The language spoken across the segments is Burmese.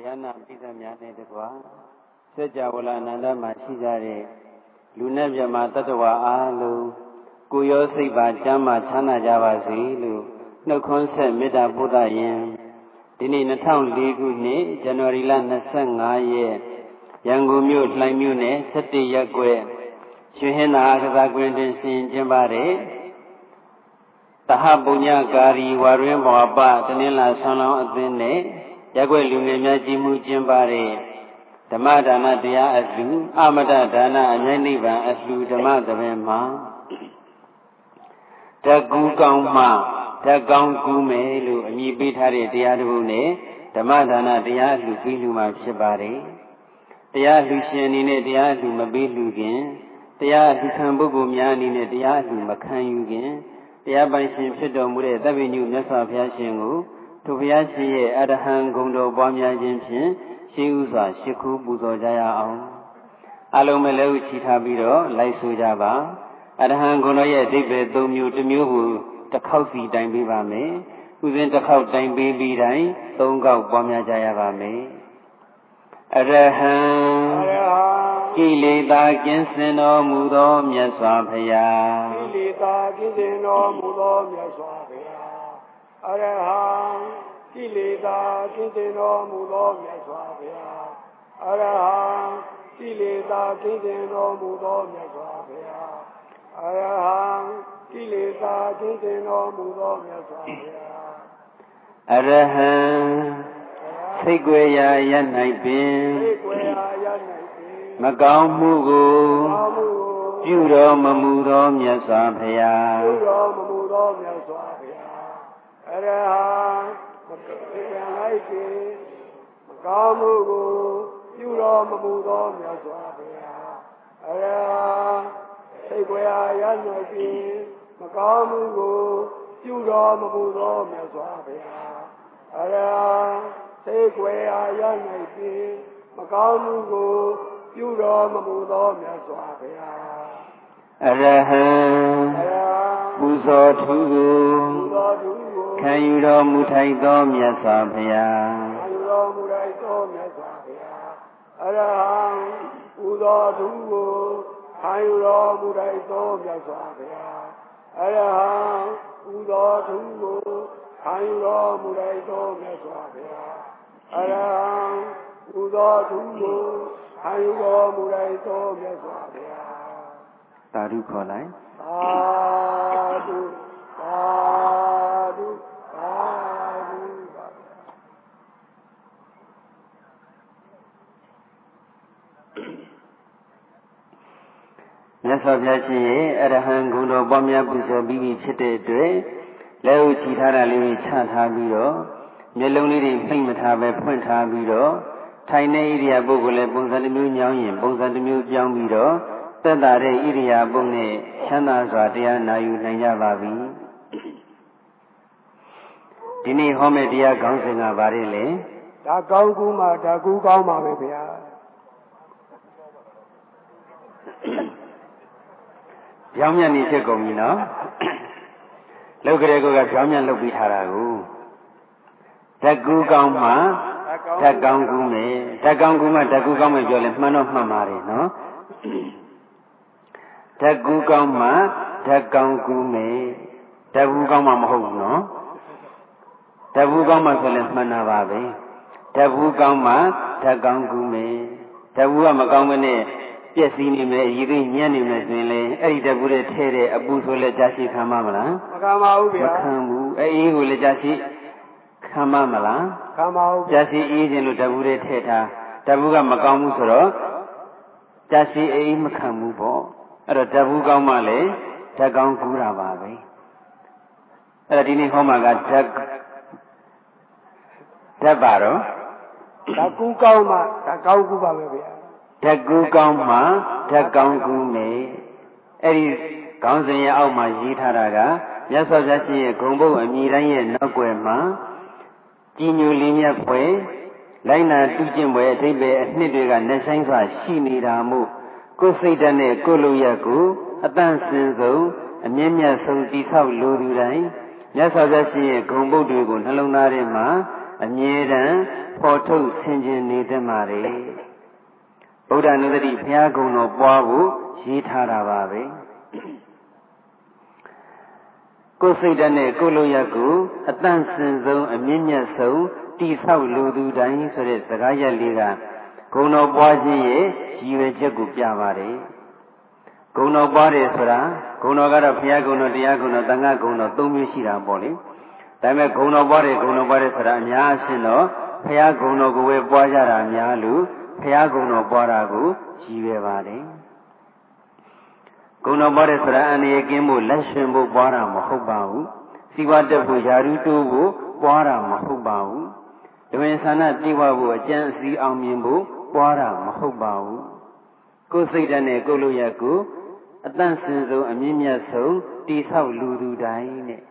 တရားနာပိဿများနဲ့တကွာစัจ java လာအနန္တမှာရှိကြတဲ့လူနဲ့မြမတ attva အားလုံးကိုရောစိတ်ပါကျမ်းမာချမ်းသာကြပါစေလို့နှုတ်ခွန်းဆက်မေတ္တာပို့သရင်ဒီနေ့2004ခုနှစ်ဇန်နဝါရီလ25ရက်ရန်ကုန်မြို့လှိုင်မြို့နယ်17ရပ်ကွက်ရွှေဟင်းသာကစားကွင်းတွင်ဆင်ကျင်းပါတဲ့တဟပုညကာရီဝါရင်းဘောပတနင်္လာဆွမ်းလောင်းအသင်းနဲ့ ရက်ွက်လူငယ်များကြီးမှုကျင်းပတဲ့ဓမ္မဒါနတရားအလှအမတဒါနအမြိုက်နိဗ္ဗာန်အလှဓမ္မသဘင်မှာတကူကောင်းမှတကောင်းကူးမယ်လို့အမည်ပေးထားတဲ့တရားတစ်ခုနဲ့ဓမ္မဒါနတရားလှပြီးလူမှာဖြစ်ပါတယ်တရားလှရှင်အနေနဲ့တရားလှမပေးလှခင်တရားလှခံပုဂ္ဂိုလ်များအနေနဲ့တရားလှမခံယူခင်တရားပိုင်ရှင်ဖြစ်တော်မူတဲ့သဗ္ဗညုမြတ်စွာဘုရားရှင်ကို ထိုဘုရားရှင်ရဲ့အရဟံဂုဏ်တော်ပွားများခြင်းဖြင့်ရှိဥစွာရှိခုပူဇော်ကြရအောင်အလုံးမလဲဥချီထားပြီးတော့လိုက်ဆိုကြပါအရဟံဂုဏ်တော်ရဲ့အဓိပ္ပာယ်၃မျိုးတစ်မျိုးကိုတစ်ခေါက်စီတိုင်ပေးပါမယ်ဥစဉ်တစ်ခေါက်တိုင်ပေးပြီးတိုင်း၃ခေါက်ပွားများကြရပါမယ်အရဟံကိလေသာကင်းစင်တော်မူသောမြတ်စွာဘုရားကိလေသာကင်းစင်တော်မူသောမြတ်စွာဘုရား အရဟံကိလေသာကင်းစင်တော်မူသောမြတ်စွာဘုရားအရဟံကိလေသာကင်းစင်တော်မူသောမြတ်စွာဘုရားအရဟံကိလေသာကင်းစင်တော်မူသောမြတ်စွာဘုရားအရဟံစိတ်ွယ်ရာရ၌ပင်စိတ်ွယ်ရာရ၌ပင်မကောင်းမှုကိုပြုတော်မမူသောမြတ်စွာဘုရားပြုတော်မမူသောမြတ်စွာဘုရား အရဟံမကံလိုက်ဖြင့်မကောင်းမှုကိုပြုတော်မမူသောမြတ်စွာဘုရားအရာစိတ်ွယ်အားရနိုင်ဖြင့်မကောင်းမှုကိုပြုတော်မမူသောမြတ်စွာဘုရားအရာစိတ်ွယ်အားရနိုင်ဖြင့်မကောင်းမှုကိုပြုတော်မမူသောမြတ်စွာဘုရားအရဟံပူဇော်ထူကို ခံယူတော်မူထိုက်သောမြတ်စွာဘုရားခံယူတော်မူထိုက်သောမြတ်စွာဘုရားအရဟံပူဇော်သူကိုခံယူတော်မူထိုက်သောမြတ်စွာဘုရားအရဟံပူဇော်သူကိုခံယူတော်မူထိုက်သောမြတ်စွာဘုရားအရဟံပူဇော်သူကိုခံယူတော်မူထိုက်သောမြတ်စွာဘုရားသာဓုခေါ်လိုက်သာဓုသာဓု မြတ်စွာဘုရားရှင်ရဲ့အရဟံဂုဏ်တော်ပွားများပူဇော်ပြီးပြီဖြစ်တဲ့အတွက်လက်ဥချီထားတာလေးချထားပြီးတော့မျက်လုံးလေးတွေဖိတ်မထားပဲဖွင့်ထားပြီးတော့ထိုင်တဲ့ဣရိယာပုဂ္ဂိုလ်လည်းပုံစံတစ်မျိုးညောင်းရင်ပုံစံတစ်မျိုးပြောင်းပြီးတော့သက်သာတဲ့ဣရိယာပုနဲ့ချမ်းသာစွာတရားနာယူနိုင်ကြပါပြီဒီနေ့ဟောမယ့်တရားခေါင်းစဉ်ကဘာလဲလဲဒါကောင်းကူးမှာဒါကူးကောင်းပါပဲဗျာ ပြောင်းမြန်နေဖြစ်ကုန်ပြီနော်လောက်ကလေးကပြောင်းမြန်လုပ်ပြီးထားတာကိုဓကူကောင်းမှဓကောင်းကူးမယ်ဓကောင်းကူးမှဓကူကောင်းမယ်ပြောလဲမှန်တော့မှန်ပါတယ်နော်ဓကူကောင်းမှဓကောင်းကူးမယ်ဓကူကောင်းမှမဟုတ်ဘူးနော်ဓဘူးကောင်းမှဆိုလဲမှန်တာပါပဲဓဘူးကောင်းမှဓကောင်းကူးမယ်ဓဘူးကမကောင်းမနဲ့ ပြက်စီးနေမယ်ရည်သိညံ့နေမယ်ဆိုရင်လေအဲ့ဒီတပူတွေထဲတဲ့အပူဆိုလဲကြာရှိခံမမလားမခံပါဘူးဗျာမခံဘူးအေးကိုလည်းကြာရှိခံမမလားခံပါဘူးကြာရှိအေးခြင်းလို့တပူတွေထဲထားတပူကမကောင်းဘူးဆိုတော့ကြာရှိအေးမခံဘူးပေါ့အဲ့တော့တပူကောင်းမှလေဓာတ်ကောင်းကူးတာပါပဲအဲ့ဒါဒီနေ့ဟောမှာကဓာတ်ဓာတ်ပါတော့ဓာတ်ကူးကောင်းမှဓာတ်ကောင်းကူးပါပဲဗျာ ဓကူကောင်းမှဓကောင်းကူနေအဲ့ဒီခေါင်းစဉ်ရဲ့အောက်မှာရေးထားတာကမြတ်စွာဘုရားရှင်ရဲ့ဂုံဘုတ်အမိတိုင်းရဲ့နောက်ွယ်မှာကြည်ညိုလင်းမြတ်ဖွယ်လိုက်နာတူးကျင့်ပွဲအထိပ္ပယ်အနှစ်တွေကနှဆိုင်စွာရှိနေတာမို့ကိုယ်စိတ်ဓာတ်နဲ့ကိုယ်လူရက်ကိုအတန့်စင်ဆုံးအမြင့်မြတ်ဆုံးတိဆောက်လိုသူတိုင်းမြတ်စွာဘုရားရှင်ရဲ့ဂုံဘုတ်တွေကိုနှလုံးသားထဲမှာအမြဲတမ်းဖော်ထုတ်ဆင်ခြင်နေတတ်ပါလေ ဗုဒ္ဓနုဒတိဘုရားကုံတော်ပွားဖို့ရေးထားတာပါပဲကိုယ်စိတ်ဓာတ်နဲ့ကိုယ်လိုရကိုအတန့်စင်ဆုံးအမြင့်မြတ်ဆုံးတိဆောက်လူသူတိုင်းဆိုတဲ့စကားရက်လေးကဂုဏတော်ပွားခြင်းရဲ့ရည်ရွယ်ချက်ကိုပြပါတယ်ဂုဏတော်ပွားတယ်ဆိုတာဂုဏတော်ကတော့ဘုရားဂုဏတော်တရားဂုဏတော်သံဃာဂုဏတော်သုံးမျိုးရှိတာပေါ့လေဒါပေမဲ့ဂုဏတော်ပွားတယ်ဂုဏတော်ပွားတယ်ဆိုတာအများအရှင်းတော့ဘုရားဂုဏတော်ကိုပဲပွားကြတာများလို့ ဘုရားဂုဏတော်ပွားတာကိုရည်ရွယ်ပါတယ်ဂုဏတော်ပွားတယ်ဆိုတာအန္တရာယ်ကင်းဖို့လက်ရှင်ဖို့ပွားတာမဟုတ်ပါဘူးစီဝတ်တက်ဖို့ယာရုတိုးဖို့ပွားတာမဟုတ်ပါဘူးဒဝင်ဆန္ဒပြေဝဖို့အကျဉ်းအစည်းအောင်မြင်ဖို့ပွားတာမဟုတ်ပါဘူးကိုယ်စိတ်ဓာတ်နဲ့ကိုယ်လိုရကိုအတန့်စင်ဆုံးအမြင့်မြတ်ဆုံးတိဆောက်လူသူတိုင်းနဲ့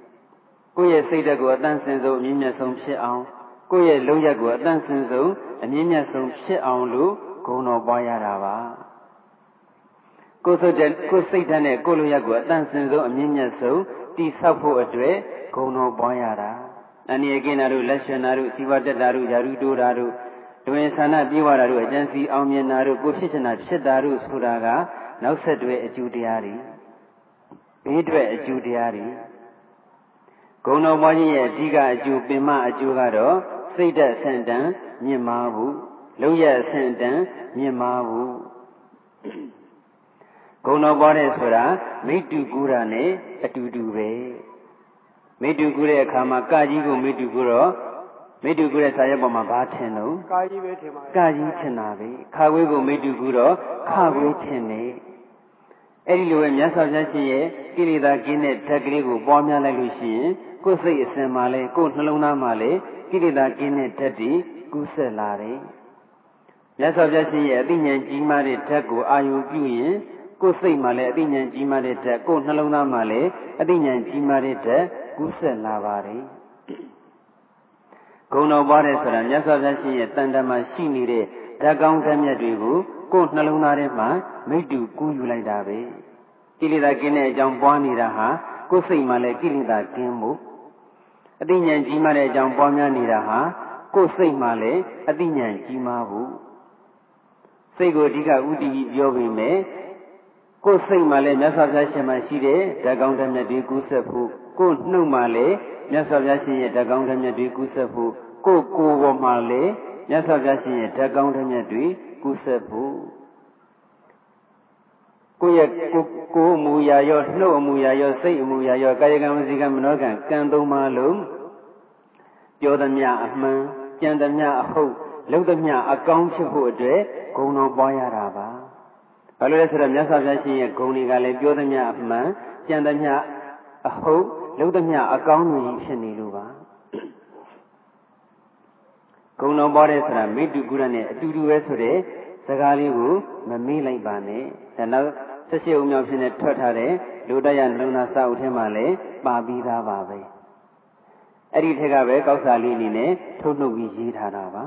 ကိုယ့်ရဲ့စိတ်ဓာတ်ကိုအတန့်စင်ဆုံးအမြင့်မြတ်ဆုံးဖြစ်အောင် ကိုယ့်ရဲ့လုံးရက်ကိုအတန့်စင်ဆုံးအမြင့်မြတ်ဆုံးဖြစ်အောင်လို့ဂုဏ်တော်ပွားရတာပါကိုယ်စိတ်တဲ့ကိုယ်စိတ်ဓာတ်နဲ့ကိုယ်လိုရက်ကိုအတန့်စင်ဆုံးအမြင့်မြတ်ဆုံးတိဆောက်ဖို့အတွက်ဂုဏ်တော်ပွားရတာအနိယကိနာတို့လက်ရှင်နာတို့စီဝတ္တတာတို့ယာရုတိုးတာတို့ဒွေဆန္ဒပြေဝတာတို့အကျဉ်းစီအောင်မြင်တာတို့ကိုဖြစ်ချင်တာဖြစ်တာတို့ဆိုတာကနောက်ဆက်တွဲအကျိုးတရားတွေဘေးထွက်အကျိုးတရားတွေ ဂုဏတော်ပွားခြင်းရဲ့အဓိကအကျိုးပင်မအကျိုးကတော့စိတ်သက်ဆန့်တန်မြင့်မားဖို့လုံရဆန့်တန်မြင့်မားဖို့ဂုဏတော်ပွားတဲ့ဆိုတာမိတ္တူကူတာနဲ့အတူတူပဲမိတ္တူကူတဲ့အခါမှာကကြီးကိုမိတ္တူကူတော့မိတုကူတဲ့စာရွက်ပေါ်မှာဘာထင်လို့ကာကြီးပဲထင်ပါကာကြီးထင်တာပဲခါခွေးကိုမိတုကူတော့ခါခွေးထင်နေအဲ့ဒီလိုပဲမြတ်စွာဘုရားရှင်ရဲ့ကိလေသာကင်းတဲ့ဓာတ်ကလေးကိုပွားများလိုက်လို့ရှိရင် ကိုယ်စိတ်အစဉ်မှာလဲကိုယ်နှလုံးသားမှာလဲကိလေသာကင်းတဲ့ဓာတ်တွေကူးဆက်လာတယ်မြတ်စွာဘုရားရှင်ရဲ့အသိဉာဏ်ကြီးမားတဲ့ဓာတ်ကိုအာယုပြုရင်ကိုယ်စိတ်မှာလည်းအသိဉာဏ်ကြီးမားတဲ့ဓာတ်ကိုယ်နှလုံးသားမှာလည်းအသိဉာဏ်ကြီးမားတဲ့ဓာတ်ကူးဆက်လာပါတယ်ဂုံတော်ပွားတယ်ဆိုတာမြတ်စွာဘုရားရှင်ရဲ့တန်တမှာရှိနေတဲ့ဓာတ်ကောင်းဓာတ်မြတ်တွေကိုကိုယ်နှလုံးသားထဲမှာမိတ္တူကူးယူလိုက်တာပဲကိလေသာကင်းတဲ့အကြောင်းပွားနေတာဟာကိုယ်စိတ်မှာလည်းကိလေသာကင်းမှု အတိညာဉ်ကြီးမားတဲ့အကြောင်းပွားများနေတာဟာကိုယ်စိတ်မှာလည်းအတိညာဉ်ကြီးမားဖို့စိတ်ကိုအဓိကဥတည်ပြောပြီးမယ်ကိုယ်စိတ်မှာလည်းမြတ်စွာဘုရားရှင်မှာရှိတဲ့ဓာတ်ကောင်းဓာတ်မြတ်တွေကူးဆက်ဖို့ကိုယ်နှုတ်မှာလည်းမြတ်စွာဘုရားရှင်ရဲ့ဓာတ်ကောင်းဓာတ်မြတ်တွေကူးဆက်ဖို့ကိုယ်ကိုယ်ပေါ်မှာလည်းမြတ်စွာဘုရားရှင်ရဲ့ဓာတ်ကောင်းဓာတ်မြတ်တွေကူးဆက်ဖို့ ကိုယ့်ရဲ့ကိုကိုယ်အမူအရာရောနှုတ်အမူအရာရောစိတ်အမူအရာရောကာယကံဝစီကံမနောကံကံသုံးပါလုံးပြောသမျှအမှန်ကြံသမျှအဟုတ်လုပ်သမျှအကောင်းဖြစ်ဖို့အတွက်ဂုဏ်တော်ပွားရတာပါဘာလို့လဲဆိုတော့မြတ်စွာဘုရားရှင်ရဲ့ဂုဏ်တွေကလည်းပြောသမျှအမှန်ကြံသမျှအဟုတ်လုပ်သမျှအကောင်းတွေဖြစ်နေလို့ပါဂုံတော်ပွားတဲ့ဆိုတာမိတုကုရနဲ့အတူတူပဲဆိုတဲ့စကားလေးကိုမမေ့လိုက်ပါနဲ့ဒါနောက် ဆက်ရှိအောင်မြောက်ဖြစ်နေထွက်ထားတဲ့လူတရလုံနာစာအုပ်ထဲမှာလည်းပါပြီးသားပါပဲအဲ့ဒီထက်ကပဲကောက်စာလေးအနေနဲ့ထုတ်နှုတ်ပြီးရေးထားတာပါ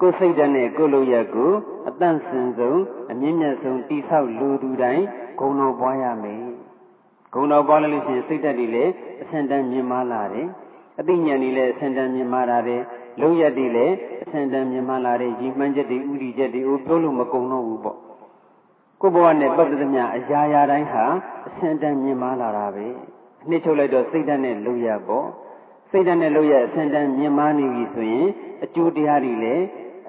ကိုယ်စိတ်ဓာတ်နဲ့ကိုယ်လိုရက်ကိုအတန့်စင်ဆုံးအမြင့်မြတ်ဆုံးတိဆောက်လူသူတိုင်းဂုဏ်တော်ပွားရမယ်ဂုဏ်တော်ပွားလို့ရှိရင်စိတ်ဓာတ်တွေလည်းအဆင့်တန်းမြင့်မားလာတယ်အသိဉာဏ်တွေလည်းအဆင့်တန်းမြင့်မားလာတယ် လုံးရက်တွေလည်းအဆင့်တန်းမြင့်မားလာတယ်ကြီးမှန်းချက်တွေဥဒိချက်တွေကိုပြောလို့မကုန်တော့ဘူးပေါ့ကိုယ်ဘဝနဲ့ပတ်သက်သမျှအရာရာတိုင်းဟာအဆင့်တန်းမြင့်မားလာတာပဲအနှစ်ချုပ်လိုက်တော့စိတ်ဓာတ်နဲ့လုံးရက်ပေါ့စိတ်ဓာတ်နဲ့လုံးရက်အဆင့်တန်းမြင့်မားနေပြီဆိုရင်အကျိုးတရားတွေလည်း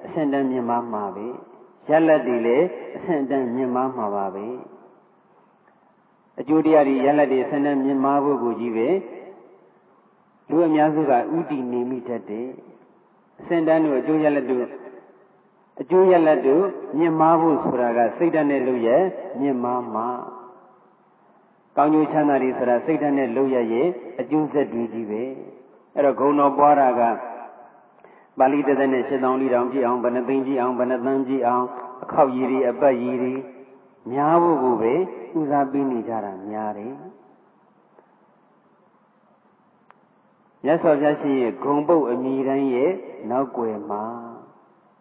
အဆင့်တန်းမြင့်မားမှာပဲရလက်တွေလည်းအဆင့်တန်းမြင့်မားမှာပါပဲအကျိုးတရားတွေရလက်တွေအဆင့်တန်းမြင့်မားဖို့ကိုကြီးပဲလူအများစုကဥတီနေမိတတ်တယ် အစင်တန်းတို့အကျိုးရလက်တို့အကျိုးရလက်တို့မြင့်မားဖို့ဆိုတာကစိတ်ဓာတ်နဲ့လုပ်ရမြင့်မားမှာကောင်းကျိုးချမ်းသာတွေဆိုတာစိတ်ဓာတ်နဲ့လုပ်ရရဲ့အကျိုးဆက်တွေကြီးပဲအဲ့တော့ဂုံတော်ပွားတာကပါဠိတသက်နဲ့ရှင်းတောင်းလီတောင်ကြည့်အောင်ဘယ်နှသိန်းကြည့်အောင်ဘယ်နှသန်းကြည့်အောင်အခောက်ရည်တွေအပတ်ရည်တွေများဖို့ကိုပဲဦးစားပေးနေကြတာများတယ် မြတ်စွာဘုရားရှင်ရဲ့ဂုံပုတ်အမိတိုင်းရဲ့နောက်ွယ်မှာ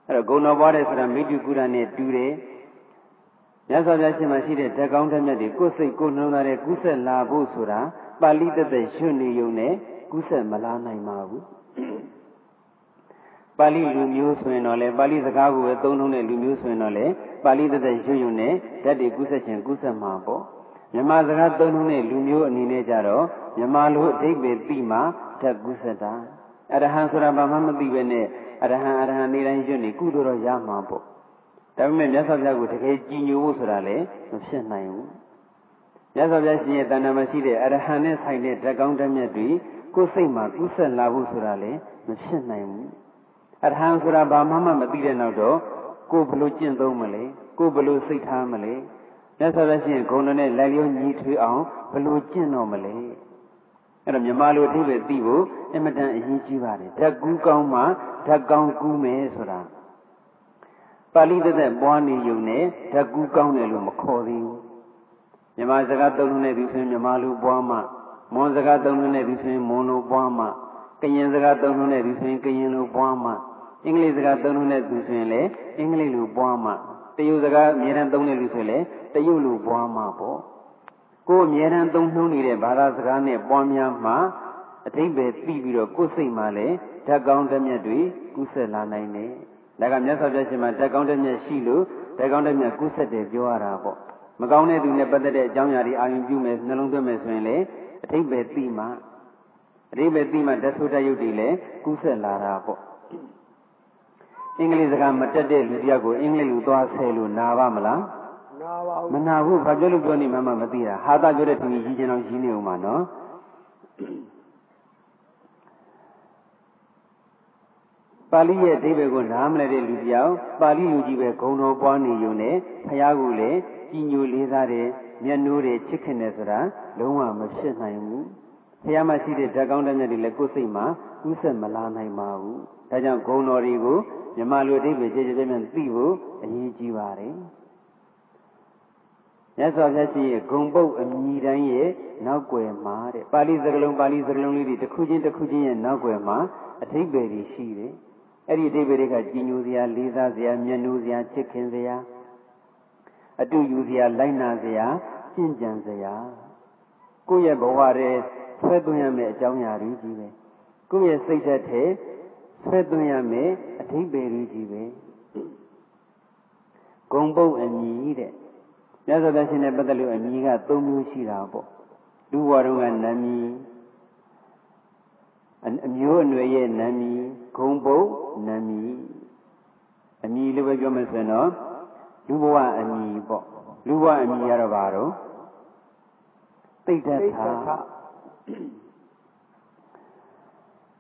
အဲ့တော့ဂုံတော်ပွားတဲ့ဆိုတာမိတုကုရနဲ့တူတယ်မြတ်စွာဘုရားရှင်မှာရှိတဲ့ဓာတ်ကောင်းဓာတ်မြတ်တွေကိုယ်စိတ်ကိုယ်နှလုံးသားနဲ့ကူးဆက်လာဖို့ဆိုတာပါဠိတသက်ရွှွနေုံနဲ့ကူးဆက်မလာနိုင်ပါဘူးပါဠိလူမျိုးဆိုရင်တော့လေပါဠိစကားကိုပဲသုံးလုံးတဲ့လူမျိုးဆိုရင်တော့လေပါဠိသက်သက်ရွရွနဲ့ဓာတ်တွေကူးဆက်ခြင်းကူးဆက်မှာပေါ့မြန်မာစကားသုံးလုံးတဲ့လူမျိုးအနေနဲ့ကြတော့မြန်မာလိုအဓိပ္ပာယ်ပြီးမှ ဓာတ်ကူးဆက်တာအရဟံဆိုတာဘာမှမသိပဲနဲ့အရဟံအရဟံနေတိုင်းရွနေကုသိုလ်တော့ရမှာပေါ့ဒါပေမဲ့မြတ်စွာဘုရားကိုတကယ်ကြည်ညိုဖို့ဆိုတာလေမဖြစ်နိုင်ဘူးမြတ်စွာဘုရားရှင်ရဲ့တဏ္ဍာမရှိတဲ့အရဟံနဲ့ဆိုင်တဲ့ဓာတ်ကောင်းဓာတ်မြတ်တွေကိုယ်စိတ်မှာကူးဆက်လာဖို့ဆိုတာလေမဖြစ်နိုင်ဘူးအရဟံဆိုတာဘာမှမမသိတဲ့နောက်တော့ကိုယ်ဘလို့ကျင့်သုံးမလဲကိုယ်ဘလို့စိတ်ထားမလဲမြတ်စွာဘုရားရှင်ဂုဏ်တော်နဲ့လက်လျောညီထွေးအောင်ဘလို့ကျင့်တော့မလဲ အဲ့တော့မြမလိုအထိပဲသိဖို့အမတန်အရေးကြီးပါတယ်ဓာတ်ကူးကောင်းမှဓာတ်ကောင်းကူးမယ်ဆိုတာပါဠိသက်သက်ပွားနေုံနဲ့ဓာတ်ကူးကောင်းတယ်လို့မခေါ်သေးဘူးမြမစကားသုံးလို့နဲ့ဒီဆိုရင်မြမလိုပွားမှမွန်စကားသုံးလို့နဲ့ဒီဆိုရင်မွန်လိုပွားမှကရင်စကားသုံးလို့နဲ့ဒီဆိုရင်ကရင်လိုပွားမှအင်္ဂလိပ်စကားသုံးလို့နဲ့ဒီဆိုရင်လည်းအင်္ဂလိပ်လိုပွားမှတရုတ်စကားအများအားသုံးတဲ့လူဆိုရင်လည်းတရုတ်လိုပွားမှပေါ့ ကိုယ်အမြဲတမ်းသုံးနှုံးနေတဲ့ဘာသာစကားနဲ့ပွားများမှအထိပ္ပယ်ပြီးပြီးတော့ကိုယ်စိတ်မှလည်းဓာတ်ကောင်းတဲ့မြတ်တွေကူးဆက်လာနိုင်တယ်။ဒါကမြတ်စွာဘုရားရှင်မှာဓာတ်ကောင်းတဲ့မြတ်ရှိလို့ဓာတ်ကောင်းတဲ့မြတ်ကူးဆက်တယ်ပြောရတာပေါ့။မကောင်းတဲ့သူနဲ့ပတ်သက်တဲ့အကြောင်းအရာတွေအာရုံပြုမယ်နှလုံးသွင်းမယ်ဆိုရင်လေအထိပ္ပယ်ပြီးမှအထိပ္ပယ်ပြီးမှဓာတ်ဆိုးဓာတ်ရုပ်တွေလည်းကူးဆက်လာတာပေါ့။အင်္ဂလိပ်စကားမတက်တဲ့လူတယောက်ကိုအင်္ဂလိပ်လူသွားဆဲလို့နာပါမလား။ နာပါဘူးမနာဘူးဘာပြောလို့ပြောနေမှမမသိတာဟာတာပြောတဲ့သူကြီးကြီးချင်းအောင်ကြီးနေအောင်ပါနော်ပါဠိရဲ့အဓိပ္ပာယ်ကိုနားမလည်တဲ့လူတယောက်ပါဠိလူကြီးပဲဂုံတော်ပွားနေုံနဲ့ဖះကိုလည်းကြီးညိုလေးစားတယ်မျက်နှိုးတယ်ချစ်ခင်တယ်ဆိုတာလုံးဝမဖြစ်နိုင်ဘူးဖះမှာရှိတဲ့ဓာတ်ကောင်းတဲ့မြတ်တွေလည်းကိုယ်စိတ်မှာဥဆက်မလာနိုင်ပါဘူးဒါကြောင့်ဂုံတော်တွေကိုမြမလူအဓိပ္ပာယ်ခြေခြေပြည့်ပြည့်သိဖို့အရေးကြီးပါတယ် မြတ်စွာဘုရားရှင်ရဲ့ဂုံပုတ်အမိတိုင်းရဲ့နောက်ွယ်မှာတဲ့ပါဠိစကားလုံးပါဠိစကားလုံးလေးတွေတစ်ခုချင်းတစ်ခုချင်းရဲ့နောက်ွယ်မှာအထိပ္ပယ်တွေရှိတယ်အဲ့ဒီအထိပ္ပယ်တွေကကြည်ညိုစရာလေးစားစရာမျက်နှိုးစရာချစ်ခင်စရာအတူယူစရာလိုက်နာစရာကျင့်ကြံစရာကိုယ့်ရဲ့ဘဝထဲဆွဲသွင်းရမယ့်အကြောင်းအရာတွေကြီးပဲကိုယ့်ရဲ့စိတ်ဓာတ်ထဲဆွဲသွင်းရမယ့်အထိပ္ပယ်တွေကြီးပဲဂုံပုတ်အညီတဲ့ မြတ်စွာဘုရားရှင်နဲ့ပတ်သက်လို့အမည်က၃မျိုးရှိတာပေါ့လူဘဝတုန်းကနာမည်အမျိုးအနွယ်ရဲ့နာမည်ဂုံပုတ်နာမည်အမည်လို့ပဲပြောမယ်ဆိုရင်တော့လူဘဝအမည်ပေါ့လူဘဝအမည်ရတော့ဘာတော့သိတ္တထာ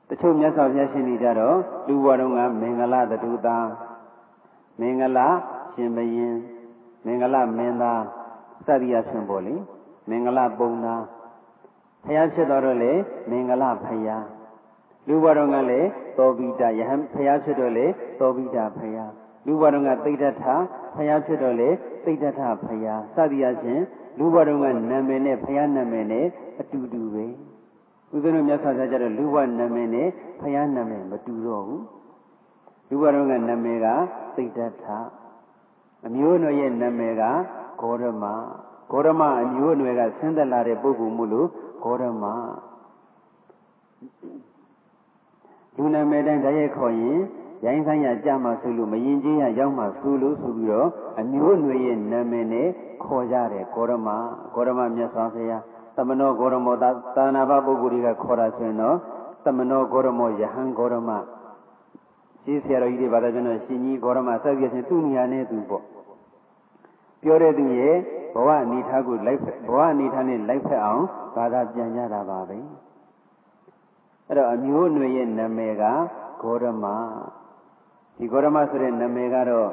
တချို့မြတ်စွာဘုရားရှင်တွေကြတော့လူဘဝတုန်းကမင်္ဂလာတူတာမင်္ဂလာရှင်ဘရင် မင်္ဂလမင်းသားစသည်အဖြစ်ပေါ့လေမင်္ဂလပုံသားဖျားဖြစ်တော်တော့လေမင်္ဂလဖျားလူဘတော်ကလည်းသောဘိတယဟန်ဖျားဖြစ်တော့လေသောဘိတဖျားလူဘတော်ကသိတ္တထဖျားဖြစ်တော့လေသိတ္တထဖျားစသည်အဖြစ်လူဘတော်ကနာမည်နဲ့ဖျားနာမည်နဲ့အတူတူပဲဦးဇင်းတို့မြတ်စွာဘုရားကျတော့လူဘနာမည်နဲ့ဖျားနာမည်မတူတော့ဘူးလူဘတော်ကနာမည်ကသိတ္တထ အမျိုးအနွယ်ရဲ့နာမည်ကဂေါရမဂေါရမအမျိုးအနွယ်ကဆင်းသက်လာတဲ့ပုဂ္ဂိုလ်မှုလို့ဂေါရမလူနာမည်တိုင်းတရက်ခေါ်ရင်ရိုင်းဆိုင်ရကြမှာဆိုလို့မရင်ကြီးရရောက်မှာဆိုလို့ဆိုပြီးတော့အမျိုးအနွယ်ရဲ့နာမည်နဲ့ခေါ်ကြတယ်ဂေါရမဂေါရမမြတ်စွာဘုရားသမနောဂေါရမောသာနာဘပုဂ္ဂိုလ်တွေကခေါ်တာဆိုရင်တော့သမနောဂေါရမောယဟန်ဂေါရမရှင်းဆရာတော်ကြီးတွေဘာသာပြန်တော့ရှင်ကြီးဂေါရမဆက်ပြချင်းသူ့နေရာနဲ့သူပေါ့ ပြောတဲ့သူရဲ့ဘဝအနေထားကိုလိုက်ဘဝအနေထားနဲ့လိုက်ဖက်အောင်ဘာသာပြန်ကြတာပါပဲအဲ့တော့အမျိုးအနွယ်ရဲ့နာမည်ကဂေါရမဒီဂေါရမဆိုတဲ့နာမည်ကတော့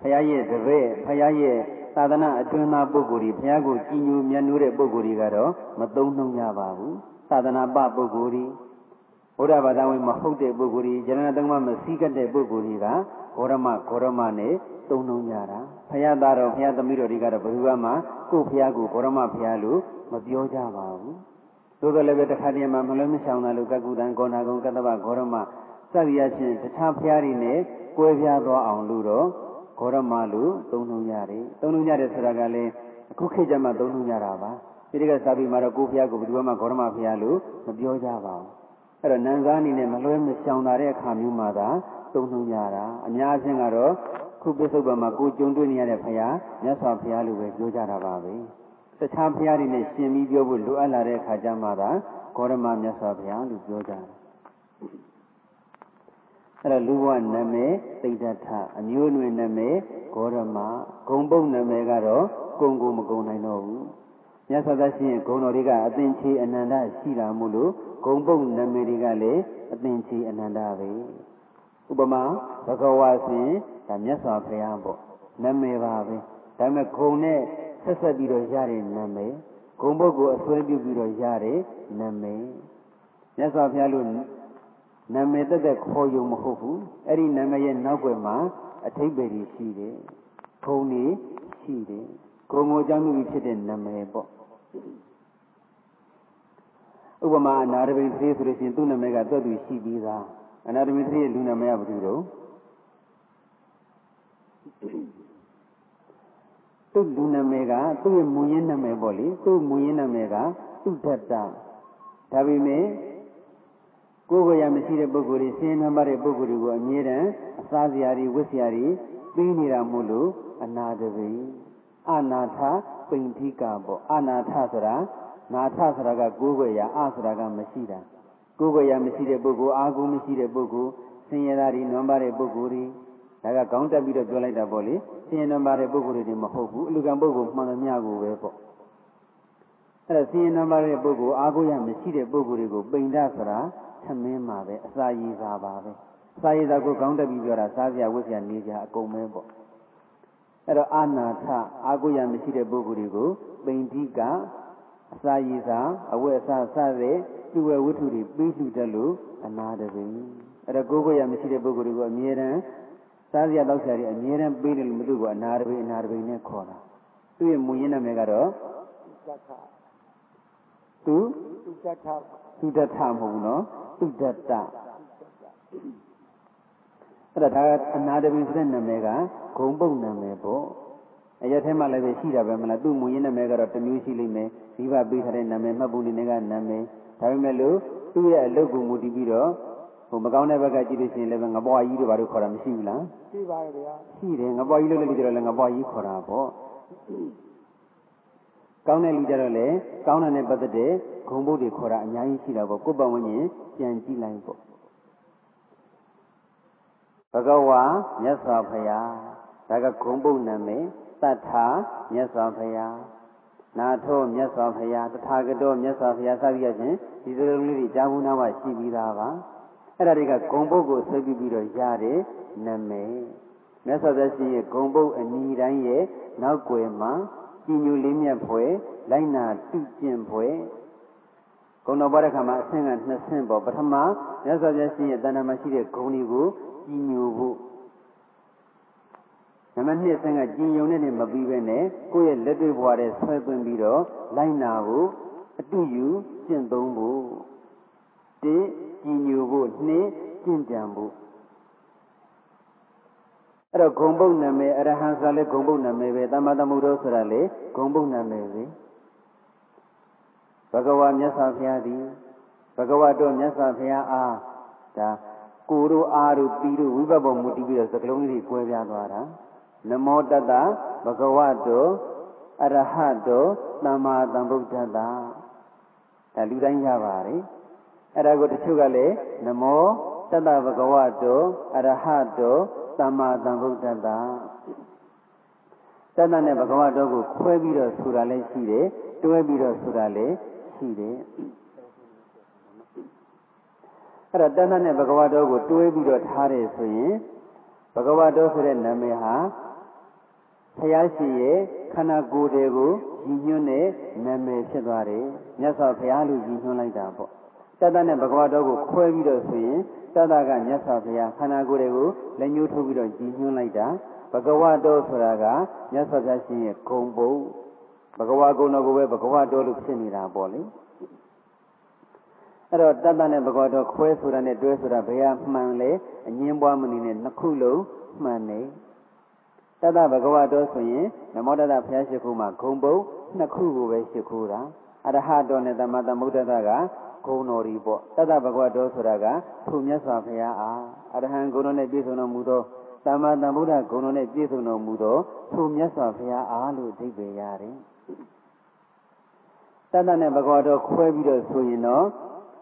ဘုရားရဲ့တပည့်ဘုရားရဲ့သာသနာအတွင်းသားပုဂ္ဂိုလ်တွေဘုရားကိုကြည်ညိုမြတ်နိုးတဲ့ပုဂ္ဂိုလ်တွေကတော့မသုံးနှုံကြပါဘူးသာသနာပပုဂ္ဂိုလ်တွေ ဘုရားဘာသာဝင်မဟုတ်တဲ့ပုဂ္ဂိုလ်တွေဉာဏ်သုံးပါးမစည်းကပ်တဲ့ပုဂ္ဂိုလ်တွေကဂေါရမဂေါရမနဲ့သုံးနှုံကြတာဖယားသားတော်ဖယားသမီးတော်တွေကတော့ဘယ်သူမှကို့ဖယားကိုဂေါရမဖယားလို့မပြောကြပါဘူးသို့တော်လည်းပဲတခါတည်းမှမလွဲမရှောင်တာလို့ကကုတန်ကောနာကုံကတ္တဗဂေါရမစသည်အချင်းတခြားဖယားတွေနဲ့ကွဲပြားသွားအောင်လို့တော့ဂေါရမလို့သုံးနှုံကြတယ်သုံးနှုံကြတယ်ဆိုတာကလည်းအခုခေတ်ကျမှသုံးနှုံကြတာပါဒီတကစာပေမှာတော့ကိုဖျားကိုဘယ်သူမှဂေါရမဖျားလို့မပြောကြပါဘူး အဲ့တော့နန်းစားအနေနဲ့မလွဲမရှောင်တာတဲ့အခါမျိုးမှာသာသုံးနှုံကြတာအများအချင်းကတော့ခုပစ္စုပန်မှာကိုကြုံတွေ့နေရတဲ့ဖျားမြတ်စွာဘုရားလိုပဲပြောကြတာပါပဲတခြားဘုရားတွေနဲ့ရှင်ပြီးပြောဖို့လိုအပ်လာတဲ့အခါကျမှသာဂေါရမမြတ်စွာဘုရားလို့ပြောကြတယ်အဲ့တော့လူဘဝနာမည်သိဒ္ဓထအမျိုးနွယ်နာမည်ဂေါရမဂုံပုတ်နာမည်ကတော့ကုံကုံမကုံနိုင်တော့ဘူး မြတ်စွာဘုရားရှင်ဂုံတော်တွေကအသင်ချေအနန္တရှိတာမို့လို့ဂုံပုတ်နာမည်တွေကလည်းအသင်ချေအနန္တပဲဥပမာဘဂဝါရှင်ဒါမြတ်စွာဘုရားပေါ့နာမည်ပါပဲဒါပေမဲ့ဂုံနဲ့ဆက်ဆက်ပြီးတော့ရတဲ့နာမည်ဂုံပုတ်ကိုအစွဲပြုပြီးတော့ရတဲ့နာမည်မြတ်စွာဘုရားလို့နာမည်တက်တက်ခေါ်ယူမဟုတ်ဘူးအဲ့ဒီနာမည်ရဲ့နောက်ွယ်မှာအထိပ္ပယ်ကြီးရှိတယ်ဂုံကြီးရှိတယ်ဂုံ ကိုအကြောင်းပြုဖြစ်တဲ့နာမည်ပေါ့ဥပမာအနာရဝိသေးဆိုလို့ရှိရင်သူ့နာမည်ကတွတ်သူရှိပြီးသားအနာရဝိသေးရဲ့လူနာမည်ကဘာလို့တော့သူ့လူနာမည်ကသူ့ရဲ့မူရင်းနာမည်ပေါ့လေသူ့မူရင်းနာမည်ကသူ့ဓတ္တဒါပေမဲ့ကိုယ်ကိုယ်ရမရှိတဲ့ပုဂ္ဂိုလ်တွေဆင်းရဲပါတဲ့ပုဂ္ဂိုလ်တွေကိုအမြဲတမ်းအစားစရာတွေဝတ်စရာတွေပြီးနေတာမို့လို့အနာတပိ အနာထပိဋ္ဌိကပေါ့အနာထဆိုတာနာထဆိုတာကကိုယ်ကိုယ်ရအဆိုတာကမရှိတာကိုယ်ကိုယ်ရမရှိတဲ့ပုဂ္ဂိုလ်အာဟုမရှိတဲ့ပုဂ္ဂိုလ်ဆင်းရဲတာတွေနွမ်းပါတဲ့ပုဂ္ဂိုလ်တွေဒါကခေါင်းတက်ပြီးတော့ပြောလိုက်တာပေါ့လေဆင်းရဲနွမ်းပါတဲ့ပုဂ္ဂိုလ်တွေမဟုတ်ဘူးအလူကံပုဂ္ဂိုလ်မှန်သမျှကိုပဲပေါ့အဲ့ဒါဆင်းရဲနွမ်းပါတဲ့ပုဂ္ဂိုလ်အာဟုရမရှိတဲ့ပုဂ္ဂိုလ်တွေကိုပိဋ္ဌဆိုတာသမင်းမှာပဲအစာရည်စာပါပဲစာရည်စာကိုခေါင်းတက်ပြီးပြောတာစားစရာဝတ်စရာနေစရာအကုန်ပဲပေါ့ အဲ့တော့အာနာထအာကိုရမရှိတဲ့ပုဂ္ဂိုလ်တွေကိုပိဋ္ဌိကအစာရည်စာအဝတ်အစားစတဲ့ပြုဝဲဝတ္ထုတွေပြီးလှူတတ်လို့အနာတပင်အဲ့တော့ကိုယ်ကိုရမရှိတဲ့ပုဂ္ဂိုလ်တွေကိုအမြဲတမ်းစားစရာတောက်စရာတွေအမြဲတမ်းပေးတယ်လို့မသိဘူးအနာတပင်အနာတပင်နဲ့ခေါ်တာသူ့ရဲ့မူရင်းနာမည်ကတော့သူသူတထသူတထမဟုတ်ဘူးနော်သူတတ အဲ့ဒါဒါအနာတပင်ဆိုတဲ့နာမည်ကဂုံပုတ်နာမည်ပေါ့အရက်ထဲမှာလည်းပဲရှိတာပဲမလားသူ့မူရင်းနာမည်ကတော့တစ်မျိုးရှိလိမ့်မယ်ဒီဘပေးထားတဲ့နာမည်မှတ်ပုံနေကနာမည်ဒါပေမဲ့လို့သူ့ရဲ့အလုပ်ကိုမူတည်ပြီးတော့ဟိုမကောင်းတဲ့ဘက်ကကြည့်လို့ရှိရင်လည်းငပွားကြီးတို့ဘာလို့ခေါ်တာမရှိဘူးလားရှိပါရဲ့ဗျာရှိတယ်ငပွားကြီးလို့လည်းကြည့်တော့လည်းငပွားကြီးခေါ်တာပေါ့ကောင်းတဲ့လူကြတော့လေကောင်းတဲ့နဲ့ပတ်သက်တဲ့ဂုံဘုတ်တွေခေါ်တာအများကြီးရှိတာပေါ့ကိုယ်ပတ်ဝန်းကျင်ပြန်ကြည့်လိုက်ပေါ့ ဘဂဝါမြတ်စွာဘုရားဒါကဂုံဘုတ်နာမည်တတ္ထာမြတ်စွာဘုရားနာထောမြတ်စွာဘုရားတထာဂတောမြတ်စွာဘုရားစသည်ဖြင့်ဒီစလုံးလေးတွေကြားဘူးနာမှရှိပြီးသားပါအဲ့ဒါတွေကဂုံဘုတ်ကိုဆွဲပြီးပြီးတော့ရတဲ့နာမည်မြတ်စွာဘုရားရှင်ရဲ့ဂုံဘုတ်အနီးတိုင်းရဲ့နောက်ွယ်မှာကြည်ညိုလေးမြတ်ဖွယ်လိုက်နာတုကျင့်ဖွယ်ဂုံတော်ပွားတဲ့ခါမှာအဆင့်ကနှစ်ဆင့်ပေါ့ပထမမြတ်စွာဘုရားရှင်ရဲ့တဏ္ဍာမှာရှိတဲ့ဂုံတွေကို ကြည်ညိုဖို့နံပါတ်2ဆင့်ကကြည်ညိုနဲ့မပြီးပဲနဲ့ကိုယ့်ရဲ့လက်တွေ့ဘဝထဲဆွဲသွင်းပြီးတော့လိုက်နာဖို့အတူယူကျင့်သုံးဖို့တိကြည်ညိုဖို့နှစ်ကျင့်ကြံဖို့အဲ့တော့ဂုံပုတ်နာမည်အရဟံဆိုလည်းဂုံပုတ်နာမည်ပဲတမ္မာသမုဒ္ဒောဆိုတာလေဂုံပုတ်နာမည်ပဲဘဂဝါမြတ်စွာဘုရားသည်ဘဂဝါတော်မြတ်စွာဘုရားအားဒါ ကိုတို့အားတို့ပြီးတို့ဝိပဿနာမူတည်ပြီးတော့စကလုံးလေးတွေကွဲပြားသွားတာနမောတတဘဂဝတောအရဟတောသမ္မာသမ္ဗုဒ္ဓတဒါလူတိုင်းရပါတယ်အဲ့ဒါကိုတချို့ကလည်းနမောတတဘဂဝတောအရဟတောသမ္မာသမ္ဗုဒ္ဓတတတနဲ့ဘဂဝတောကိုခွဲပြီးတော့ဆိုတာလည်းရှိတယ်တွဲပြီးတော့ဆိုတာလည်းရှိတယ် အဲ့တော့တဏ္ဍနဲ့ဘဂဝတောကိုတွဲပြီးတော့ထားတယ်ဆိုရင်ဘဂဝတောဆိုတဲ့နာမည်ဟာဘုရားရှိရဲ့ခန္ဓာကိုယ်တွေကိုရည်ညွှန်းတဲ့နာမည်ဖြစ်သွားတယ်မြတ်စွာဘုရားလို့ရည်ညွှန်းလိုက်တာပေါ့တတနဲ့ဘဂဝါတော်ကိုခွဲပြီးတော့ဆိုရင်တတကမြတ်စွာဘုရားခန္ဓာကိုယ်တွေကိုလက်ညှိုးထိုးပြီးတော့ရည်ညွှန်းလိုက်တာဘဂဝါတော်ဆိုတာကမြတ်စွာဘုရားရှင်ရဲ့ဂုံပုံဘဂဝါကုံတော်ကိုပဲဘဂဝါတော်လို့ဖြစ်နေတာပေါ့လေ အဲ့တော့တတနဲ့ဘဂဝါတော်ခွဲဆိုတာနဲ့တွဲဆိုတာဘယ်ဟာမှန်လဲအငင်းပွားမနေနဲ့နှစ်ခုလုံးမှန်နေတတဘဂဝါတော်ဆိုရင်နမောတတဘုရားရှိခိုးမှာဂုံပုံနှစ်ခုကိုပဲရှိခိုးတာအရဟတောနဲ့သမ္မာသမ္ဗုဒ္ဓတာကဂုဏ်တော်ဤပေါ့တတ္တဘဂဝတောဆိုတာကသူမြတ်စွာဘုရားအားအရဟံဂုဏ်တော်နဲ့ပြည့်စုံတော်မူသောသမ္မာသမ္ဗုဒ္ဓဂုဏ်တော်နဲ့ပြည့်စုံတော်မူသောသူမြတ်စွာဘုရားအားလို့အဓိပ္ပာယ်ရတယ်တတ္တနဲ့ဘဂဝတောခွဲပြီးတော့ဆိုရင်တော့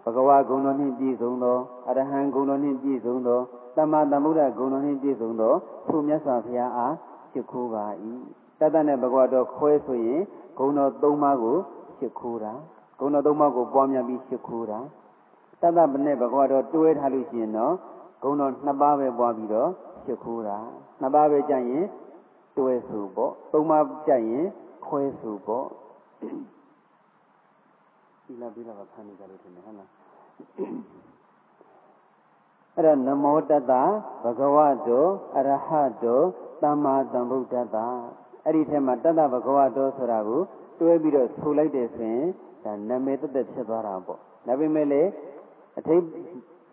ဘဂဝါဂုဏ်တော်နှင့်ပြည့်စုံသောအရဟံဂုဏ်တော်နှင့်ပြည့်စုံသောသမ္မာသမ္ဗုဒ္ဓဂုဏ်တော်နှင့်ပြည့်စုံသောသူမြတ်စွာဘုရားအားရှိခိုးပါ၏တတ္တနဲ့ဘဂဝါတော်ခွဲဆိုရင်ဂုဏ်တော်၃ပါးကိုရှိခိုးတာဂုဏ်တော်၃ပါးကိုပွားများပြီးရှိခိုးတာတတ္တမနဲ့ဘဂဝါတော်တွဲထားလို့ရှိရင်တော့ဂုဏ်တော်၂ပါးပဲပွားပြီးတော့ရှိခိုးတာ၂ပါးပဲကြရင်တွဲဆိုပေါ့၃ပါးကြရင်ခွဲဆိုပေါ့ဒီ လာပြီးတော့ဖန်နေကြလို့ထင်တယ်ဟုတ်လားအဲ့တော့နမောတတဘဂဝတောအရဟတောသမ္မာသမ္ဗုဒ္ဓတ္တအဲ့ဒီထဲမှာတတ္တဘဂဝတောဆိုတာကိုတွဲပြီးတော့ဆိုလိုက်တယ်ဆိုရင်ဒါနာမည်တသက်ဖြစ်သွားတာပေါ့ဒါပေမဲ့လေအထိပ်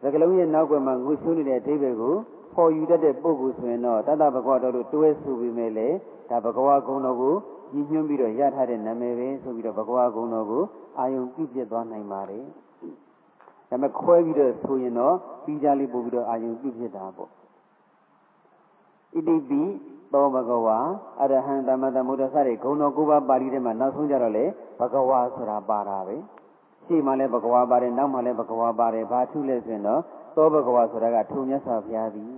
သကလုံးရဲ့နောက်ွယ်မှာငုရှုံးနေတဲ့အထိပ်ပဲကိုပေါ်ယူတတ်တဲ့ပုဂ္ဂိုလ်ဆိုရင်တော့တတ္တဘဂဝတောလို့တွဲဆိုပြီးမဲ့လေဒါဘဂဝဂုဏ်တော်ကိုကြီးညွှန်းပြီးတော့ရထားတဲ့နာမည်ပဲဆိုပြီးတော့ဘဂဝဂုဏ်တော်ကို အာယုံပြုပြသွားနိုင်ပါတယ်ဒါပေမဲ့ခွဲပြီးတော့ဆိုရင်တော့ပြီးကြလေးပို့ပြီးတော့အာယုံပြုဖြစ်တာပေါ့ဣတိပိသောဘဂဝါအရဟံသမတမုဒ္ဒစတဲ့ဂုဏ်တော်၉ပါးပါဠိထဲမှာနောက်ဆုံးကြတော့လေဘဂဝါဆိုတာပါတာပဲရှေ့မှာလည်းဘဂဝါပါတယ်နောက်မှာလည်းဘဂဝါပါတယ်ဘာထုလဲဆိုရင်တော့သောဘဂဝါဆိုတာကထုံမြတ်စွာဘုရားသည်